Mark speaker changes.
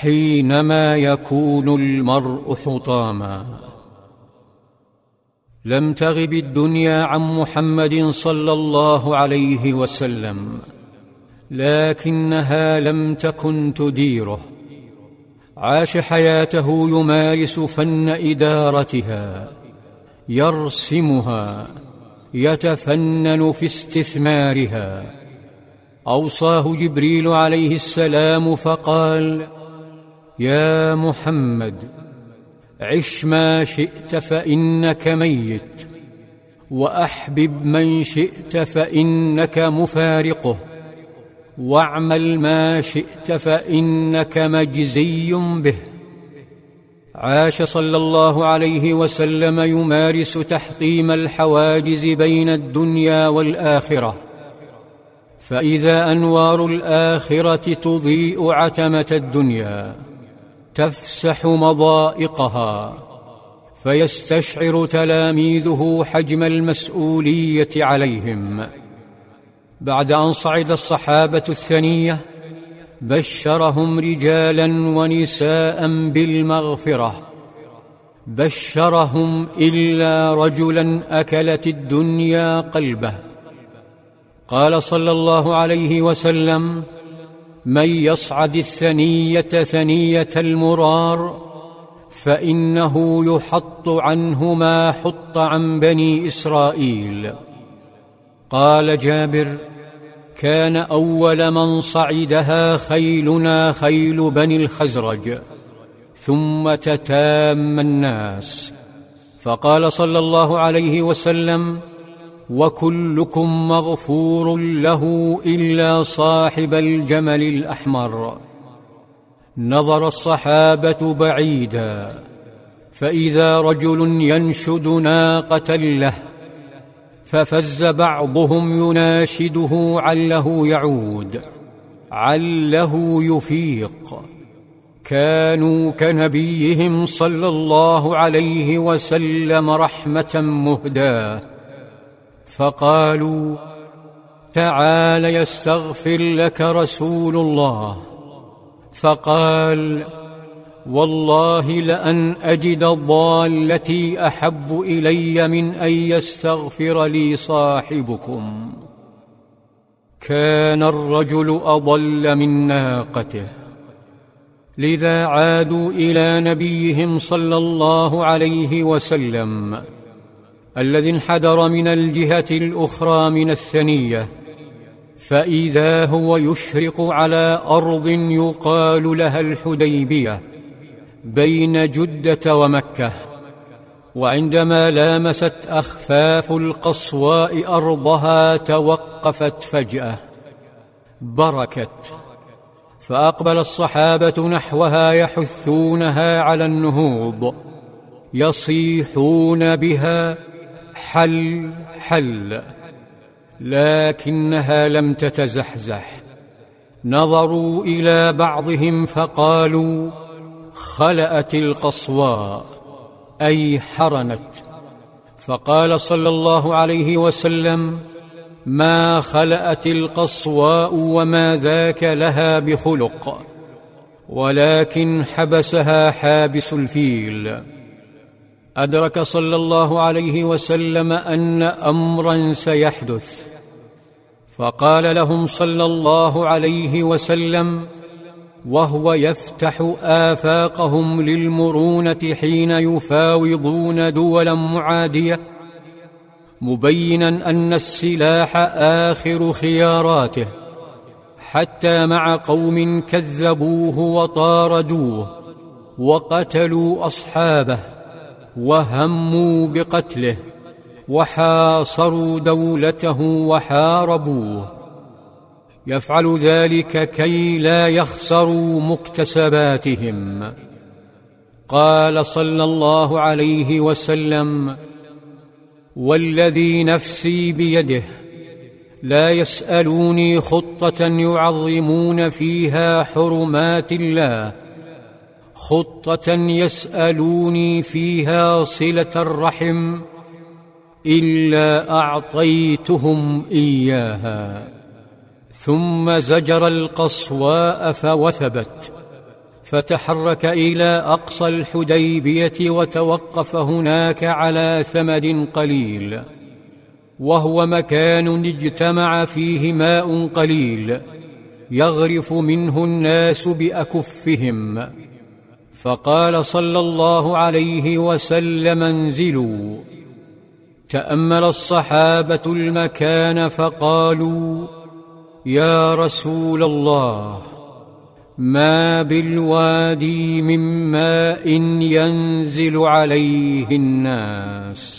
Speaker 1: حينما يكون المرء حطاما. لم تغب الدنيا عن محمد صلى الله عليه وسلم لكنها لم تكن تديره. عاش حياته يمارس فن إدارتها يرسمها يتفنن في استثمارها. أوصاه جبريل عليه السلام فقال يا محمد عش ما شئت فإنك ميت وأحبب من شئت فإنك مفارقه واعمل ما شئت فإنك مجزي به. عاش صلى الله عليه وسلم يمارس تحطيم الحواجز بين الدنيا والآخرة. فإذا أنوار الآخرة تضيء عتمة الدنيا تفسح مضائقها فيستشعر تلاميذه حجم المسؤولية عليهم. بعد أن صعد الصحابة الثنية بشرهم رجالا ونساء بالمغفرة. بشرهم إلا رجلا أكلت الدنيا قلبه. قال صلى الله عليه وسلم من يصعد الثنية ثنية المرار فإنه يحط عنه ما حط عن بني إسرائيل. قال جابر كان أول من صعدها خيلنا خيل بني الخزرج ثم تتام الناس. فقال صلى الله عليه وسلم وكلكم مغفور له إلا صاحب الجمل الأحمر. نظر الصحابة بعيدا فإذا رجل ينشد ناقة له ففز بعضهم يناشده عله يعود عله يفيق. كانوا كنبيهم صلى الله عليه وسلم رحمة مهداة فقالوا تعال يستغفر لك رسول الله. فقال والله لأن أجد ضالتي أحب إلي من أن يستغفر لي صاحبكم. كان الرجل أضل من ناقته. لذا عادوا إلى نبيهم صلى الله عليه وسلم. الذي انحدر من الجهة الأخرى من الثنية فإذا هو يشرق على أرض يقال لها الحديبية بين جدة ومكة وعندما لامست أخفاف القصواء أرضها توقفت فجأة بركت فأقبل الصحابة نحوها يحثونها على النهوض يصيحون بها حل حل. لكنها لم تتزحزح. نظروا إلى بعضهم فقالوا خلأت القصواء أي حرنت. فقال صلى الله عليه وسلم ما خلأت القصواء وما ذاك لها بخلق ولكن حبسها حابس الفيل. أدرك صلى الله عليه وسلم أن أمرا سيحدث. فقال لهم صلى الله عليه وسلم وهو يفتح آفاقهم للمرونة حين يفاوضون دولا معادية مبينا أن السلاح آخر خياراته حتى مع قوم كذبوه وطاردوه وقتلوا أصحابه. وهموا بقتله وحاصروا دولته وحاربوه. يفعل ذلك كي لا يخسروا مكتسباتهم. قال صلى الله عليه وسلم والذي نفسي بيده لا يسألوني خطة يعظمون فيها حرمات الله خطة يسألوني فيها صلة الرحم إلا أعطيتهم إياها. ثم زجر القصواء فوثبت فتحرك إلى أقصى الحديبية وتوقف هناك على ثمد قليل وهو مكان اجتمع فيه ماء قليل يغرف منه الناس بأكفهم. فقال صلى الله عليه وسلم انزلوا. تأمل الصحابة المكان فقالوا يا رسول الله ما بالوادي من ماء ينزل عليه الناس.